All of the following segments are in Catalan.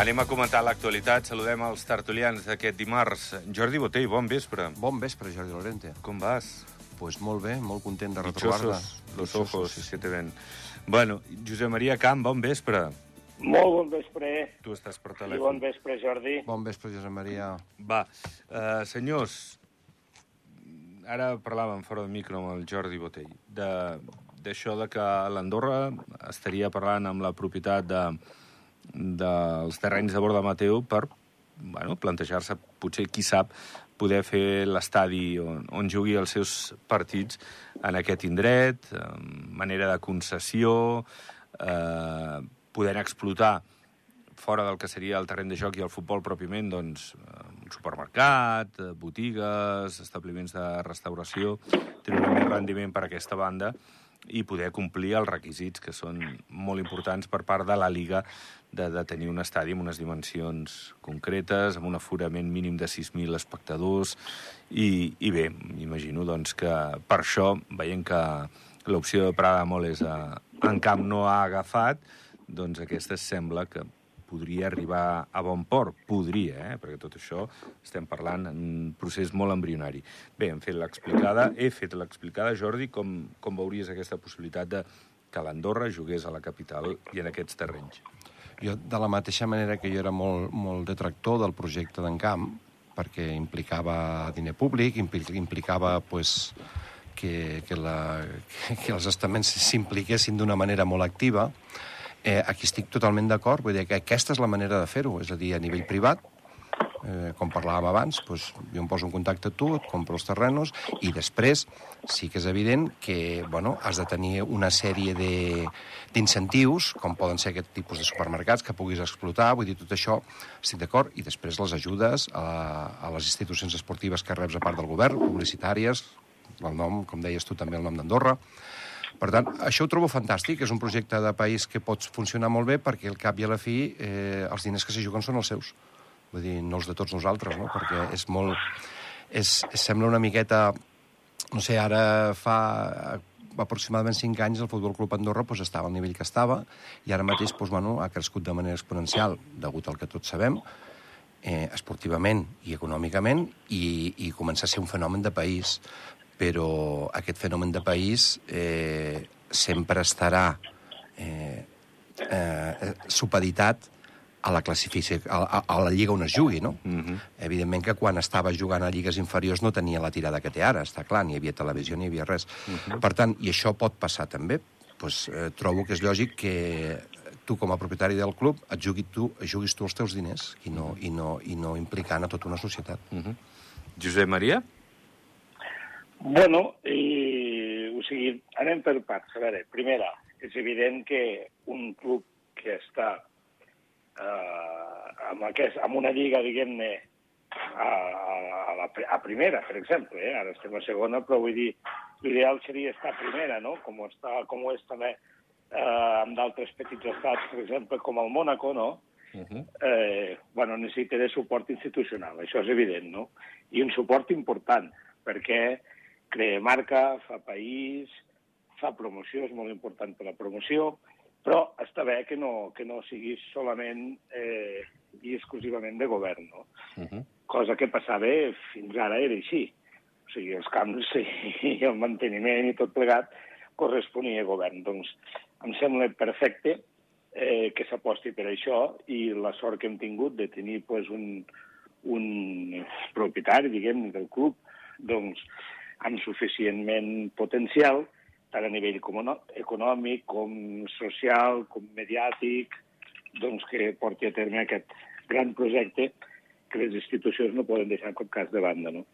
Anem a comentar l'actualitat. Saludem els tertulians d'aquest dimarts. Jordi Botell, bon vespre. Bon vespre, Jordi Lorente. Com vas? Pues molt bé, molt content de. Dichosos los ojos sí, sí. que te ven. Bueno, Josep Maria Camp, bon vespre. Molt bon vespre. Tu estàs per I telèfon. bon vespre, Jordi. Bon vespre, Josep Maria. Va, uh, senyors, ara parlàvem fora de micro amb el Jordi Botell, de- d'això de, de que l'Andorra estaria parlant amb la propietat de, dels terrenys de Borda Mateu per bueno, plantejar-se, potser, qui sap, poder fer l'estadi on, on jugui els seus partits en aquest indret, manera de concessió, eh, podent explotar fora del que seria el terreny de joc i el futbol pròpiament, doncs, un supermercat, eh, botigues, establiments de restauració, treure més rendiment per aquesta banda i poder complir els requisits que són molt importants per part de la Liga de, de tenir un estadi amb unes dimensions concretes, amb un aforament mínim de 6.000 espectadors, i, i bé, m'imagino doncs, que per això, veient que l'opció de Prada Moles a, en camp no ha agafat, doncs aquesta sembla que podria arribar a bon port. Podria, eh? perquè tot això estem parlant en un procés molt embrionari. Bé, hem fet l'explicada, he fet l'explicada, Jordi, com, com veuries aquesta possibilitat de que l'Andorra jugués a la capital i en aquests terrenys? Jo, de la mateixa manera que jo era molt, molt detractor del projecte d'encamp, perquè implicava diner públic, impli- implicava pues, que, que, la, que els estaments s'impliquessin d'una manera molt activa, eh, aquí estic totalment d'acord, vull dir que aquesta és la manera de fer-ho, és a dir, a nivell privat, eh, com parlàvem abans, doncs, jo em poso en contacte amb tu, et compro els terrenos, i després sí que és evident que bueno, has de tenir una sèrie d'incentius, com poden ser aquest tipus de supermercats, que puguis explotar, vull dir, tot això estic d'acord, i després les ajudes a, a les institucions esportives que reps a part del govern, publicitàries, el nom, com deies tu, també el nom d'Andorra, per tant, això ho trobo fantàstic, és un projecte de país que pot funcionar molt bé perquè al cap i a la fi eh, els diners que s'hi juguen són els seus. Vull dir, no els de tots nosaltres, no? Perquè és molt... És, sembla una miqueta... No sé, ara fa aproximadament 5 anys el Futbol Club Andorra pues, estava al nivell que estava i ara mateix pues, bueno, ha crescut de manera exponencial, degut al que tots sabem, eh, esportivament i econòmicament, i, i comença a ser un fenomen de país. Però aquest fenomen de país eh, sempre estarà eh, eh, supeditat a la classificació, a, a, a la lliga on es jugui, no? Mm -hmm. Evidentment que quan estava jugant a lligues inferiors no tenia la tirada que té ara, està clar, ni hi havia televisió ni hi havia res. Uh -huh. Per tant, i això pot passar també, pues, eh, trobo que és lògic que tu com a propietari del club et juguis tu, juguis tu els teus diners i no, i no, i no implicant a tota una societat. Mm -hmm. Josep Maria? Bueno, i, o sigui, anem per parts. A veure, primera, és evident que un club que està eh, amb, aquest, amb una lliga, diguem-ne, a, a, la, a primera, per exemple, eh? ara estem a segona, però vull dir, l'ideal seria estar a primera, no? Com, està, com ho és també eh, amb d'altres petits estats, per exemple, com el Mónaco, no? Uh -huh. eh, bueno, necessita de suport institucional, això és evident, no? I un suport important, perquè crea marca, fa país, fa promoció, és molt important per la promoció, però està bé que no, que no sigui solament eh, i exclusivament de govern, no? Uh -huh. Cosa que passava fins ara era així. O sigui, els camps i el manteniment i tot plegat corresponia a govern. Doncs em sembla perfecte eh, que s'aposti per això i la sort que hem tingut de tenir pues, un, un propietari, diguem del club, doncs, amb suficientment potencial, tant a nivell com econòmic, com social, com mediàtic, doncs que porti a terme aquest gran projecte que les institucions no poden deixar en cap cas de banda. No?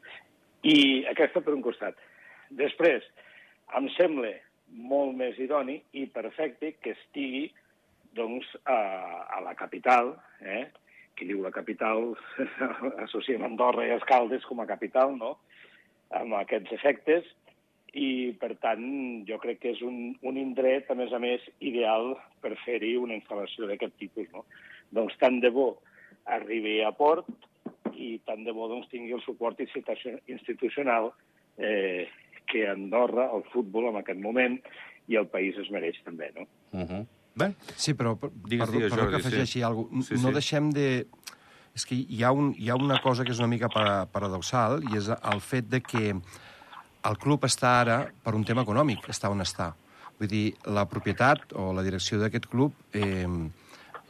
I aquesta per un costat. Després, em sembla molt més idoni i perfecte que estigui doncs, a, a la capital, eh? qui diu la capital, associem Andorra i Escaldes com a capital, no? amb aquests efectes, i, per tant, jo crec que és un, un indret, a més a més, ideal per fer-hi una instal·lació d'aquest tipus. No? Doncs tant de bo arribi a port i tant de bo doncs, tingui el suport institucio- institucional eh, que Andorra, el futbol en aquest moment, i el país es mereix també, no? Uh -huh. Bé, Sí, però, per, Digues, perdó, digues, perdó Jordi, que afegeixi sí. alguna Sí, cosa. No sí. deixem de... És que hi ha, un, hi ha una cosa que és una mica para- paradoxal, i és el fet de que el club està ara per un tema econòmic, està on està. Vull dir, la propietat o la direcció d'aquest club, eh,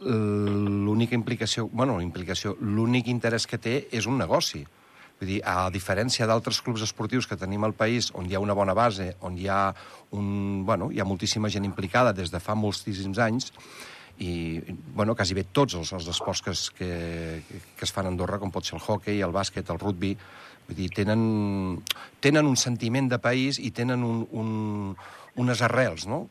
l'única implicació, bueno, implicació, l'únic interès que té és un negoci. Vull dir, a diferència d'altres clubs esportius que tenim al país, on hi ha una bona base, on hi ha, un, bueno, hi ha moltíssima gent implicada des de fa moltíssims anys, i, bueno, quasi bé tots els, els esports que que, que es fan a Andorra, com pot ser el hockey, el bàsquet, el rugby, vull dir, tenen, tenen un sentiment de país i tenen un, un, unes arrels, no?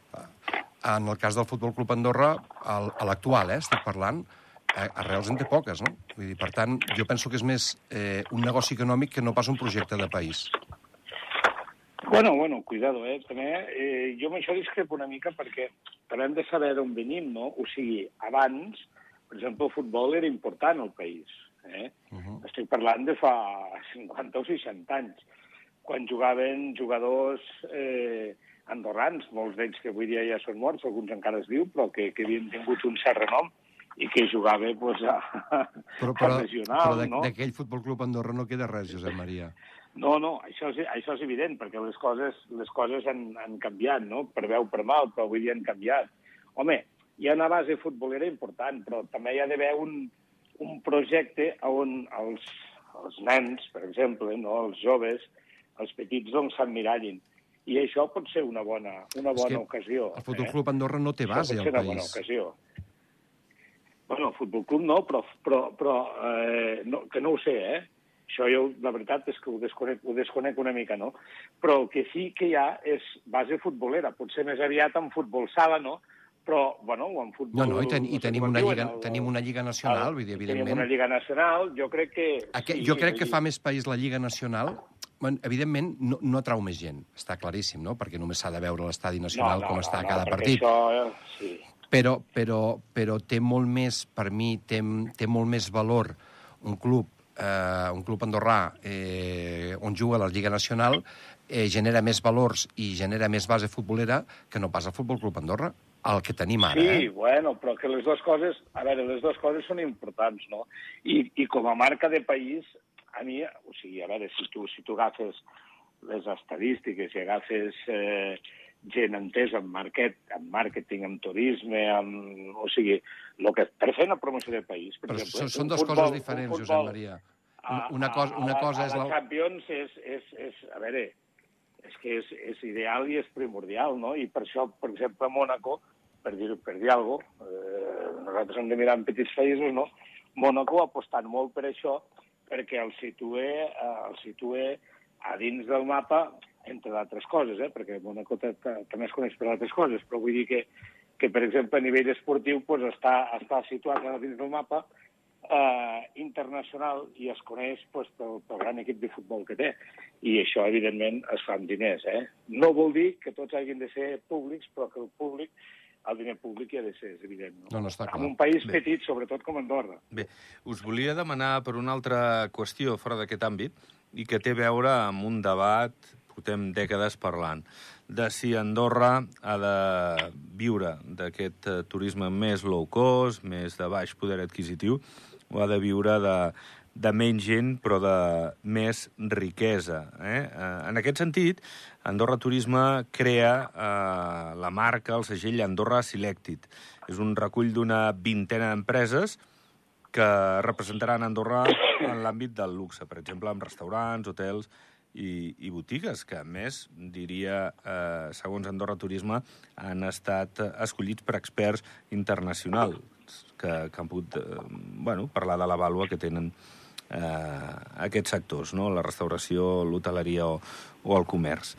En el cas del Futbol Club Andorra, el- a l'actual, eh, estic parlant, eh, arrels en té poques, no? Vull dir, per tant, jo penso que és més eh, un negoci econòmic que no pas un projecte de país. Bueno, bueno, cuidado, eh? També, eh, jo amb això discrepo una mica perquè també hem de saber d'on venim, no? O sigui, abans, per exemple, el futbol era important al país. Eh? Uh -huh. Estic parlant de fa 50 o 60 anys, quan jugaven jugadors eh, andorrans, molts d'ells que avui dia ja són morts, alguns encara es diu, però que, que havien tingut un cert renom i que jugava pues, a, Però, a però, regional, però de- no? d'aquell Futbol Club Andorra no queda res, Josep Maria. No, no, això és, això és evident, perquè les coses, les coses han, han canviat, no? Per o per mal, però avui dia han canviat. Home, hi ha una base futbolera important, però també hi ha d'haver un, un projecte on els, els nens, per exemple, no? els joves, els petits, doncs s'emmirallin. I això pot ser una bona, una bona ocasió. El Futbol Club Andorra no té base pot al ser una bona país. ocasió. Bueno, el Futbol Club no, però, però, però eh, no, que no ho sé, eh? Això jo, la veritat és que ho desconec, ho desconec una mica, no? Però el que sí que hi ha és base futbolera, potser més aviat en futbol sala, no? Però, bueno, en futbol... No, no, i, ten, i no tenim, una lliga, el- tenim una lliga nacional, vull dir, Tenim una evidentment. lliga nacional, jo crec que... Aquest, sí, jo crec que fa més país la Lliga Nacional. Bueno, evidentment, no, no atrau més gent, està claríssim, no? Perquè només s'ha de veure l'estadi nacional com està a cada perquè partit. Això, eh, sí. Però, però, però té molt més, per mi, té, té molt més valor un club, eh, un club andorrà eh, on juga la Lliga Nacional, eh, genera més valors i genera més base futbolera que no pas el Futbol Club Andorra, el que tenim ara. Sí, Eh? bueno, però que les dues coses, a veure, les dues coses són importants, no? I, i com a marca de país, a mi, o sigui, a veure, si tu, si tu agafes les estadístiques i agafes eh, gent entesa en, market, en màrqueting, en turisme, en, o sigui, lo que, per fer una promoció de país, per Però exemple... són, són dues futbol- coses diferents, un Josep futbol- Maria. a- Una, cosa, a- una a cosa és a la... Champions és, és, és, a veure, és que és, és ideal i és primordial, no? I per això, per exemple, Mònaco, per dir, per dir alguna cosa, eh, nosaltres hem de mirar en petits països, no? Mònaco ha apostat molt per això, perquè el situe, eh, el situe a dins del mapa, entre d'altres coses, eh? perquè ta- també es coneix per altres coses, però vull dir que, que per exemple, a nivell esportiu pues, està, està situat a dins del mapa eh, internacional i es coneix pues, pel, pel gran equip de futbol que té. I això, evidentment, es fa amb diners. Eh? No vol dir que tots hagin de ser públics, però que el públic, el diner públic hi ha de ser, és evident. No? No, no, està clar. En un país Bé. petit, sobretot com Andorra. Bé, us volia demanar per una altra qüestió fora d'aquest àmbit i que té a veure amb un debat, portem dècades parlant, de si Andorra ha de viure d'aquest eh, turisme més low cost, més de baix poder adquisitiu, o ha de viure de, de menys gent però de més riquesa. Eh? Eh, En aquest sentit, Andorra Turisme crea eh, la marca, el segell Andorra Selected. És un recull d'una vintena d'empreses que representaran Andorra en l'àmbit del luxe, per exemple, amb restaurants, hotels i, i botigues, que a més, diria, eh, segons Andorra Turisme, han estat escollits per experts internacionals que, que han pogut eh, bueno, parlar de la vàlua que tenen eh, aquests sectors, no? la restauració, l'hoteleria o, o el comerç.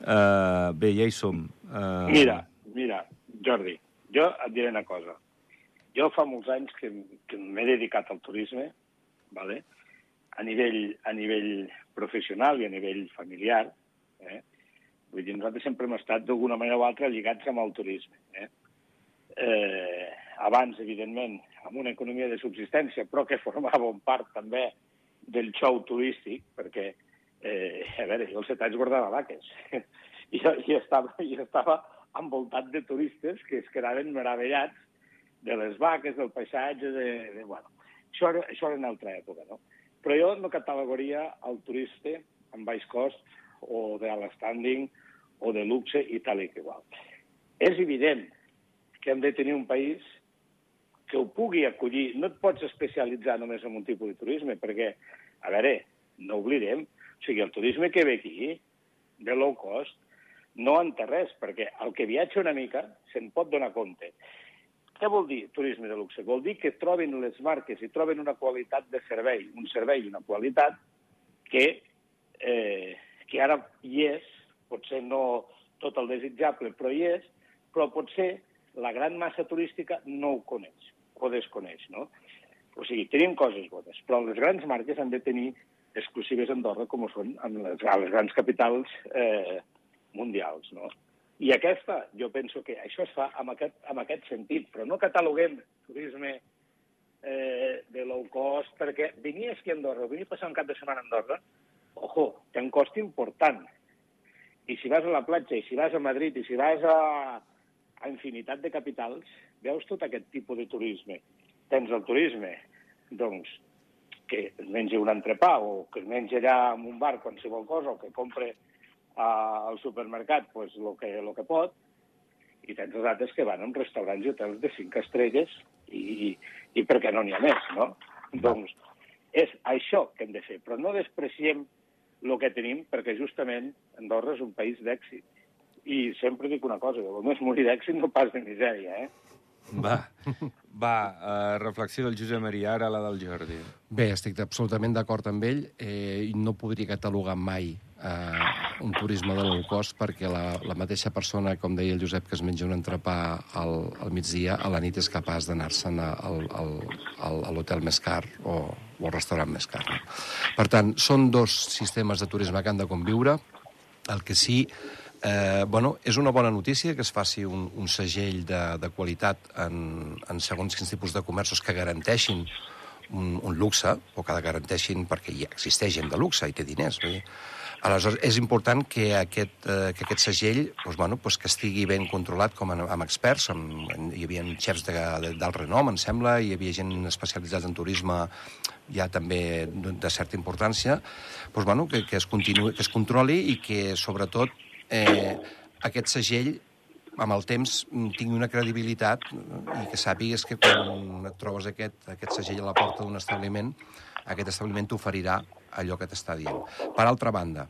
Eh, bé, ja hi som. Eh, Mira, mira, Jordi, jo et diré una cosa. Jo fa molts anys que, que m'he dedicat al turisme, vale? a, nivell, a nivell professional i a nivell familiar. Eh? Vull dir, nosaltres sempre hem estat d'alguna manera o altra lligats amb el turisme. Eh? Eh, abans, evidentment, amb una economia de subsistència, però que formava un part també del xou turístic, perquè, eh, a veure, jo als set anys guardava vaques. I, i, estava, i estava envoltat de turistes que es quedaven meravellats de les vaques, del paisatge, de... de bueno, això, era, això era una altra època, no? Però jo no catalogaria el turista amb baix cost o de alt standing o de luxe i tal i que igual. És evident que hem de tenir un país que ho pugui acollir. No et pots especialitzar només en un tipus de turisme, perquè, a veure, no oblidem, o sigui, el turisme que ve aquí, de low cost, no en té res, perquè el que viatja una mica se'n pot donar compte. Què vol dir turisme de luxe? Vol dir que troben les marques i troben una qualitat de servei, un servei i una qualitat que, eh, que ara hi és, potser no tot el desitjable, però hi és, però potser la gran massa turística no ho coneix o desconeix, no? O sigui, tenim coses bones, però les grans marques han de tenir exclusives a Andorra com ho són en les, les grans capitals eh, mundials, no? I aquesta, jo penso que això es fa amb aquest, amb aquest sentit, però no cataloguem turisme eh, de low cost, perquè venir aquí a Andorra, venir a passar un cap de setmana a Andorra, ojo, té un cost important. I si vas a la platja, i si vas a Madrid, i si vas a, a infinitat de capitals, veus tot aquest tipus de turisme. Tens el turisme, doncs, que es mengi un entrepà o que es mengi allà en un bar qualsevol cosa o que compre uh, al supermercat pues, el que, lo que pot, i tens els altres que van a restaurants i hotels de cinc estrelles i, i, i per què no n'hi ha més, no? Doncs és això que hem de fer, però no despreciem el que tenim perquè justament Andorra és un país d'èxit. I sempre dic una cosa, que només morir d'èxit no pas de misèria, eh? Va, va, uh, reflexió del Josep Maria, ara la del Jordi. Bé, estic absolutament d'acord amb ell eh, i no podria catalogar mai eh, un turisme de low cost perquè la, la mateixa persona, com deia el Josep, que es menja un entrepà al, al migdia, a la nit és capaç d'anar-se'n al, al, al, a l'hotel més car o, o al restaurant més car. Per tant, són dos sistemes de turisme que han de conviure. El que sí Eh, bueno, és una bona notícia que es faci un, un segell de, de qualitat en, en segons quins tipus de comerços que garanteixin un, un luxe, o que garanteixin, perquè ja existeix gent de luxe i té diners. Vull. Aleshores, és important que aquest, eh, que aquest segell doncs, bueno, doncs que estigui ben controlat com amb, amb experts. Amb, hi havia xefs del renom, em sembla, hi havia gent especialitzada en turisme ja també de certa importància, doncs, bueno, que, que, es continui, que es controli i que, sobretot, eh, aquest segell amb el temps tingui una credibilitat i que sàpigues que quan et trobes aquest, aquest segell a la porta d'un establiment, aquest establiment t'oferirà allò que t'està dient. Per altra banda,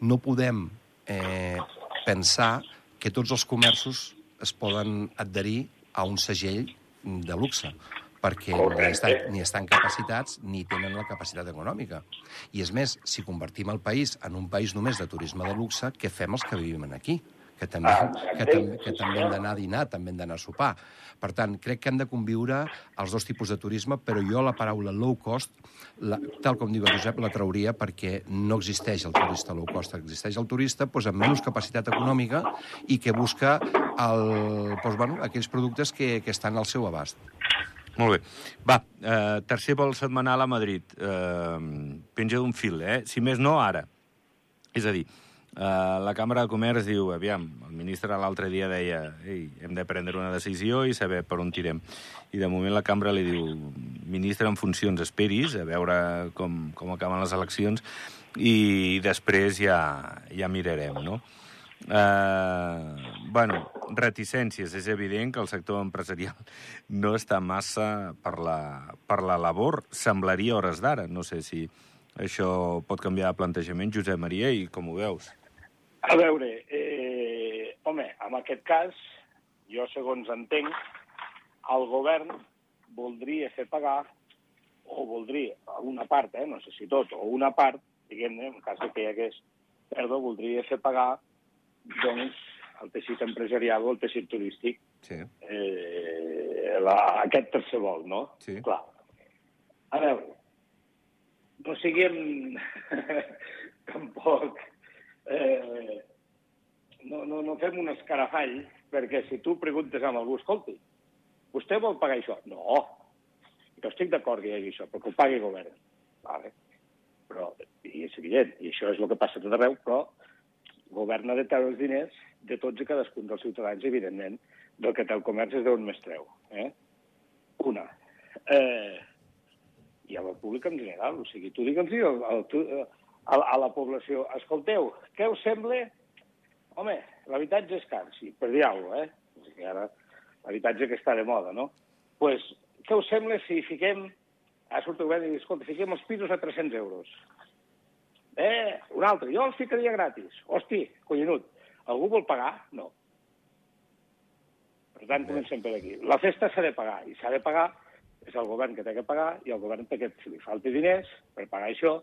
no podem eh, pensar que tots els comerços es poden adherir a un segell de luxe perquè ni estan, ni estan capacitats ni tenen la capacitat econòmica. I és més, si convertim el país en un país només de turisme de luxe, què fem els que vivim aquí? que també, ah, que, tam que també hem d'anar a dinar, també hem d'anar a sopar. Per tant, crec que han de conviure els dos tipus de turisme, però jo la paraula low cost, la, tal com diu Josep, la trauria perquè no existeix el turista low cost, existeix el turista doncs, amb menys capacitat econòmica i que busca el, doncs, bueno, aquells productes que, que estan al seu abast. Molt bé. Va, eh, tercer vol setmanal a Madrid. Eh, penja d'un fil, eh? Si més no, ara. És a dir, eh, la Càmera de Comerç diu, aviam, el ministre l'altre dia deia ei, hem de prendre una decisió i saber per on tirem. I de moment la Cambra li diu, ministre en funcions, esperis a veure com, com acaben les eleccions i després ja, ja mirarem, no? Eh, bueno, reticències. És evident que el sector empresarial no està massa per la, per la labor. Semblaria hores d'ara. No sé si això pot canviar de plantejament, Josep Maria, i com ho veus? A veure, eh, home, en aquest cas, jo segons entenc, el govern voldria fer pagar, o voldria, una part, eh, no sé si tot, o una part, diguem-ne, en cas que hi hagués pèrdua, voldria fer pagar doncs, el teixit empresarial o el teixit turístic. Sí. Eh, la, aquest tercer vol, no? Sí. Clar. A veure, no siguem tampoc... Eh, no, no, no fem un escarafall, perquè si tu preguntes amb algú, escolti, vostè vol pagar això? No, jo estic d'acord que hi hagi això, però que ho pagui el govern. Vale. Però, i és evident, i això és el que passa tot arreu, però govern ha de treure els diners de tots i cadascun dels ciutadans, evidentment, del que té el comerç és d'on més treu. Eh? Una. Eh, I a la pública en general, o sigui, tu digue'ls al, al, a, a la població, escolteu, què us sembla? Home, l'habitatge és car, sí, per dir alguna cosa, eh? O sigui, ara l'habitatge que està de moda, no? Doncs, pues, què us sembla si fiquem, ha sortit el govern i diu, escolta, fiquem els pisos a 300 euros. Eh, un altre, jo els ficaria gratis. Hosti, collonut, algú vol pagar? No. Per tant, comencem per aquí. La festa s'ha de pagar, i s'ha de pagar, és el govern que té que pagar, i el govern té que, si li falta diners per pagar això,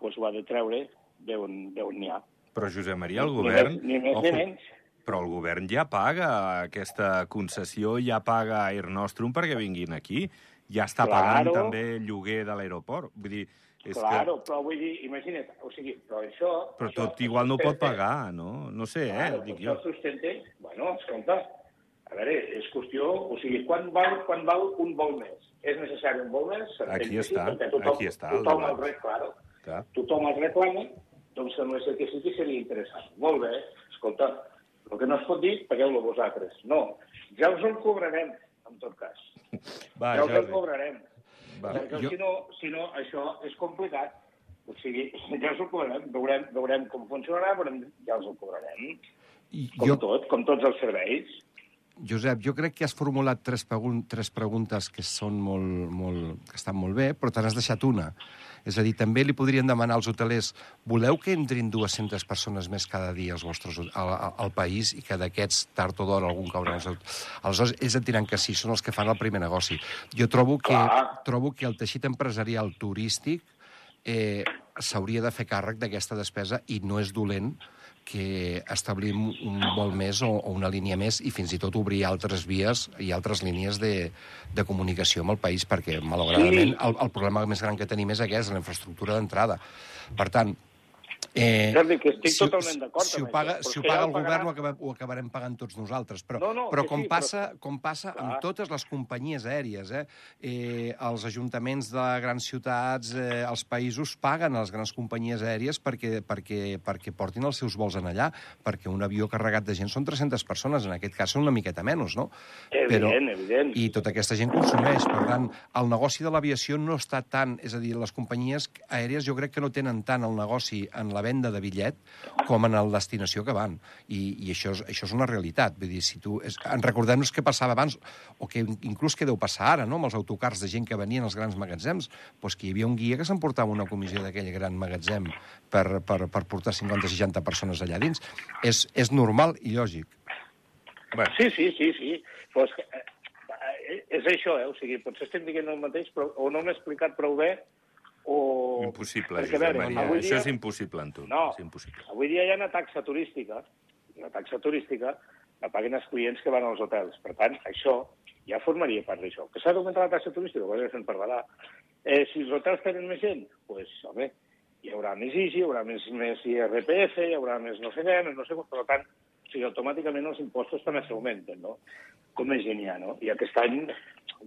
doncs ho ha de treure d'on n'hi ha. Però, Josep Maria, el govern... Ni més, ni, més, ni menys. Però el govern ja paga aquesta concessió, ja paga Air Nostrum perquè vinguin aquí. Ja està Claro. pagant també el lloguer de l'aeroport. Vull dir, és Claro, que... però vull dir, imagina't, o sigui, però això... Però això, tot igual no ho pot pagar, no? No sé, eh? Claro, Dic això jo. sustenta... Bueno, escolta, a veure, és qüestió... O sigui, quan val, quan val un vol més? És necessari un vol més? Aquí sí, està, tothom, aquí està el Tothom el rec, claro, Clar. tothom el reclama, doncs sembla ser que sí que seria interessant. Molt bé, escolta, el que no es pot dir, pagueu-lo vosaltres. No, ja us el cobrarem, en tot cas. Va, ja us el cobrarem. Va. Perquè Jo- si, no, si no, això és complicat. O sigui, ja us el cobrarem, veurem, veurem com funcionarà, però ja us el cobrarem. I Com jo, tot, com tots els serveis. Josep, jo crec que has formulat tres, pregun tres preguntes que són molt, molt, que estan molt bé, però te n'has deixat una. És a dir, també li podrien demanar als hotelers voleu que entrin 200 persones més cada dia als vostres, al, al, país i que d'aquests, tard o d'hora, algun caurà Aleshores, ells et diran que sí, són els que fan el primer negoci. Jo trobo que, Clar. trobo que el teixit empresarial turístic eh, s'hauria de fer càrrec d'aquesta despesa i no és dolent que establim un vol més o, o una línia més i fins i tot obrir altres vies i altres línies de, de comunicació amb el país, perquè, malauradament, Sí. el, el problema més gran que tenim és aquest, la infraestructura d'entrada. Per tant, eh, Jordi, que estic totalment d'acord si ho amb paga, això, però si ho ja paga el el govern pagarà- ho, ho acabarem pagant tots nosaltres. Però, No, no, però com sí, passa, però- com passa Clar. amb totes les companyies aèries, eh? Eh, els ajuntaments de grans ciutats, eh, els països paguen a les grans companyies aèries perquè, perquè, perquè portin els seus vols en allà, perquè un avió carregat de gent són 300 persones, en aquest cas són una miqueta menys, no? Evident, evident. I tota aquesta gent consumeix. Per tant, el negoci de l'aviació no està tant... És a dir, les companyies aèries jo crec que no tenen tant el negoci en la venda de bitllet com en la destinació que van. I, i això, és, això és una realitat. Vull dir, si tu... És, en recordem-nos què passava abans, o que inclús què deu passar ara, no?, amb els autocars de gent que venien als grans magatzems, doncs que hi havia un guia que s'emportava una comissió d'aquell gran magatzem per, per, per portar 50-60 persones allà dins. És, és normal i lògic. Bé, Sí, sí, sí, sí. És, que, eh, és això, eh? O sigui, potser estem dient el mateix, però o no m'he explicat prou bé, o... impossible, Perquè, Josep veure, Maria. avui Això dia- és impossible, en tu. No. És impossible. Avui dia hi ha una taxa turística, la taxa turística la paguen els clients que van als hotels. Per tant, això ja formaria part d'això. Que s'ha d'augmentar la taxa turística, cosa que se'n parlarà. Eh, si els hotels tenen més gent, doncs, pues, home, hi haurà més IGI, hi haurà més, més IRPF, hi haurà més no sé què, més no sé què, per tant, o sigui, automàticament els impostos també s'augmenten, no? Com més gent hi ha, no? I aquest any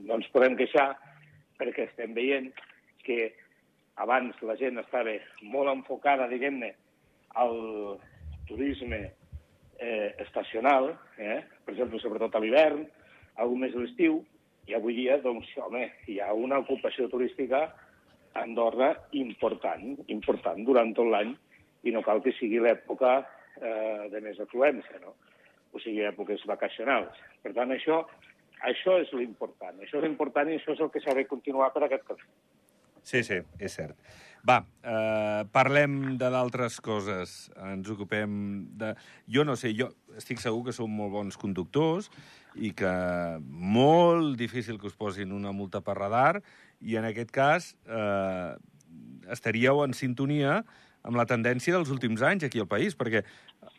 no ens podem queixar perquè estem veient que abans la gent estava molt enfocada, diguem-ne, al turisme eh, estacional, eh? per exemple, sobretot a l'hivern, algun més a l'estiu, i avui dia, doncs, home, hi ha una ocupació turística a Andorra important, important durant tot l'any, i no cal que sigui l'època eh, de més afluència, no? o sigui, èpoques vacacionals. Per tant, això, això és l'important. Això és l'important i això és el que s'ha de continuar per aquest camí. Sí, sí, és cert. Va, eh, parlem de d'altres coses. Ens ocupem de... Jo no sé, jo estic segur que sou molt bons conductors i que molt difícil que us posin una multa per radar i en aquest cas eh, estaríeu en sintonia amb la tendència dels últims anys aquí al país, perquè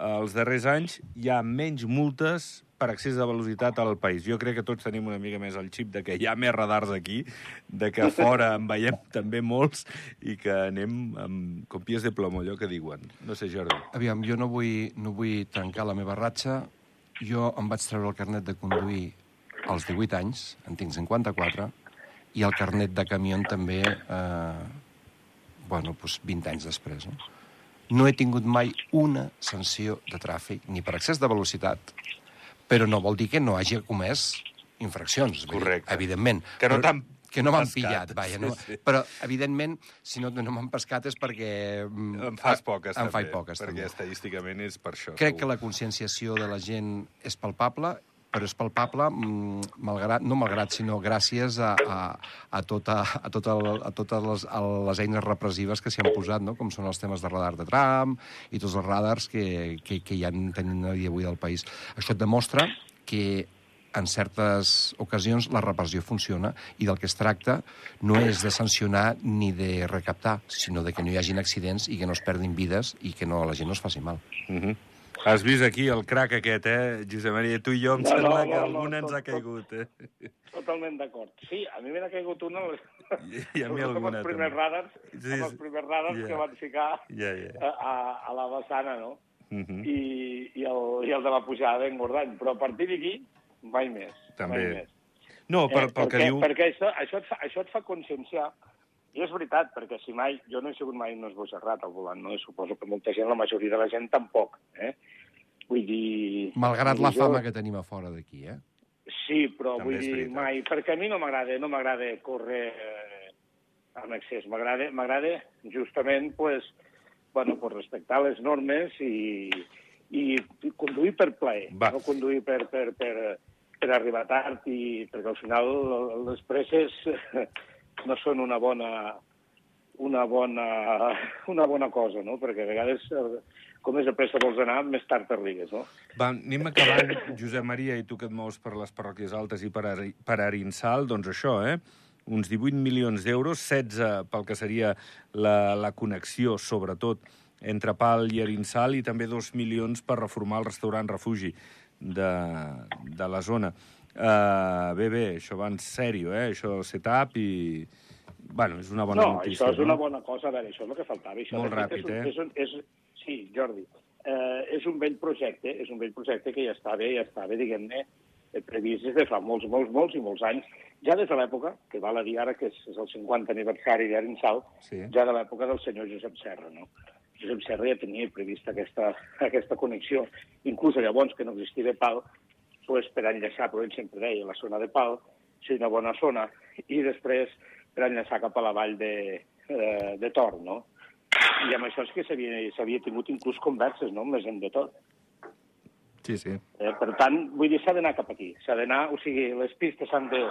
els darrers anys hi ha menys multes per excés de velocitat al país. Jo crec que tots tenim una mica més el xip de que hi ha més radars aquí, de que fora en veiem també molts i que anem amb com pies de plomo, allò que diuen. No sé, Jordi. Aviam, jo no vull, no vull trencar la meva ratxa. Jo em vaig treure el carnet de conduir als 18 anys, en tinc 54, i el carnet de camió també, eh, bueno, doncs 20 anys després. No? no he tingut mai una sanció de tràfic, ni per excés de velocitat, però no vol dir que no hagi comès infraccions. dir, Correcte. Evidentment. Que no t'han que no m'han pillat, vaja. No? Sí, sí. Però, evidentment, si no, no m'han pescat és perquè... mm, En fas poques, En també. faig poques, perquè també. estadísticament és per això. Crec que segur. la conscienciació de la gent és palpable, però és palpable, mm, malgrat, no malgrat, sinó gràcies a, a, a, tota, a, tota a totes les, a les eines repressives que s'hi han posat, no? com són els temes de radar de tram i tots els radars que, que, que hi ha tenim a dia d'avui al país. Això et demostra que en certes ocasions la repressió funciona i del que es tracta no és de sancionar ni de recaptar, sinó de que no hi hagin accidents i que no es perdin vides i que no, la gent no es faci mal. Mhm. Has vist aquí el crac aquest, eh, Josep Maria? Tu i jo em No, sembla no, que no, alguna no, ens ha caigut, eh? Totalment d'acord. Sí, a mi me n'ha caigut una... I, i a mi alguna, els primers també. radars, Sí, amb els sí. primers radars Ja. que van ficar Ja, ja. a, a, a la vessana, no? Mhm. I, i, el, I el de la pujada d'engordany. Però a partir d'aquí, mai més. També. Mai més. No, per, Eh, pel que perquè, diu... Perquè això, això, et fa, això et fa conscienciar, i és veritat, perquè si mai... Jo no he sigut mai un esbojarrat al volant, no? I suposo que molta gent, la majoria de la gent, tampoc, eh? Vull dir... Malgrat la jo- fama que tenim a fora d'aquí, eh? Sí, però També vull dir, veritat. mai... Perquè a mi no m'agrada no m'agrada córrer eh, amb excés. M'agrada m'agrada justament, pues, bueno, pues respectar les normes i, i conduir per plaer, Va. no conduir per, per, per, per arribar tard, i, perquè al final les presses no són una bona, una bona, una bona cosa, no? Perquè a vegades, com més de pressa vols anar, més tard t'arribes, no? Va, anem acabant, Josep Maria, i tu que et mous per les parròquies altes i per, Ari- per Arinsal, doncs això, eh? Uns 18 milions d'euros, 16 pel que seria la, la connexió, sobretot, entre Pal i Arinsal, i també 2 milions per reformar el restaurant refugi de, de la zona. Uh, bé, bé, això va en sèrio, eh? Això setup i... Bueno, és una bona no, notícia. això és una no? bona cosa. A veure, això és el que faltava. Això, Molt ràpid, és un, eh? És un, és, sí, Jordi. Eh, és un vell projecte, és un vell projecte que ja estava, ja estava, diguem-ne, eh, previst des de fa molts, molts, molts i molts anys. Ja des de l'època, que val a dir ara que és, és el 50 aniversari d'Arinsal, Sí. ja de l'època del senyor Josep Serra, no? Josep Serra ja tenia prevista aquesta, aquesta connexió. Inclús llavors, que no existia pal, pues, per enllaçar, però ell sempre deia, la zona de pal, sí, una bona zona, i després per enllaçar cap a la vall de, eh, de Tor, no? I amb això és que s'havia tingut inclús converses, no?, la gent de Tor. Sí, sí. Eh, per tant, vull dir, s'ha d'anar cap aquí. S'ha d'anar, o sigui, les pistes han de,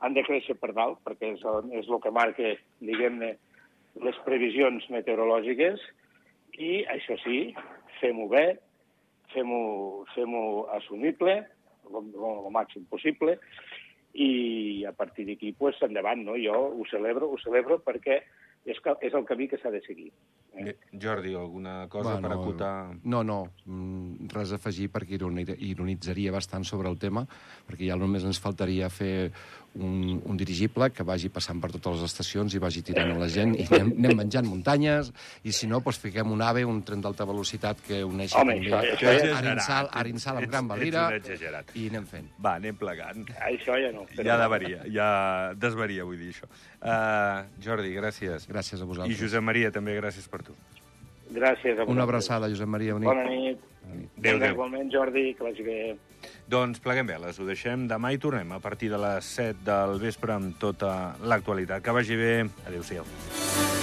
han de créixer per dalt, perquè és, és el que marca, diguem-ne, les previsions meteorològiques, i això sí, fem-ho bé, fem-ho fem assumible, el, el màxim possible, i a partir d'aquí, pues, endavant, no? Jo ho celebro, ho celebro perquè és, que, és el camí que s'ha de seguir. Bé, Jordi, alguna cosa Bueno, per acotar? No, no, mm, res a afegir perquè ironi- ironitzaria bastant sobre el tema, perquè ja només ens faltaria fer un, un dirigible que vagi passant per totes les estacions i vagi tirant a la gent i anem, anem menjant muntanyes i si no, doncs fiquem un AVE, un tren d'alta velocitat que uneixi Home, també això- això ja és Arinsal, Arinsal amb Gran Valira i anem fent. Va, anem plegant. Això ja no. però- Ja devaria, ja desvaria, vull dir això. Uh, Jordi, gràcies. Gràcies a I vosaltres. Josep Maria, també gràcies per tu. Gràcies a Una vosaltres. abraçada, Josep Maria. Bona Bona nit. nit. Adéu, adéu. Igualment, Jordi, que vagi bé. Doncs pleguem veles, ho deixem demà i tornem a partir de les 7 del vespre amb tota l'actualitat. Que vagi bé. Adéu-siau.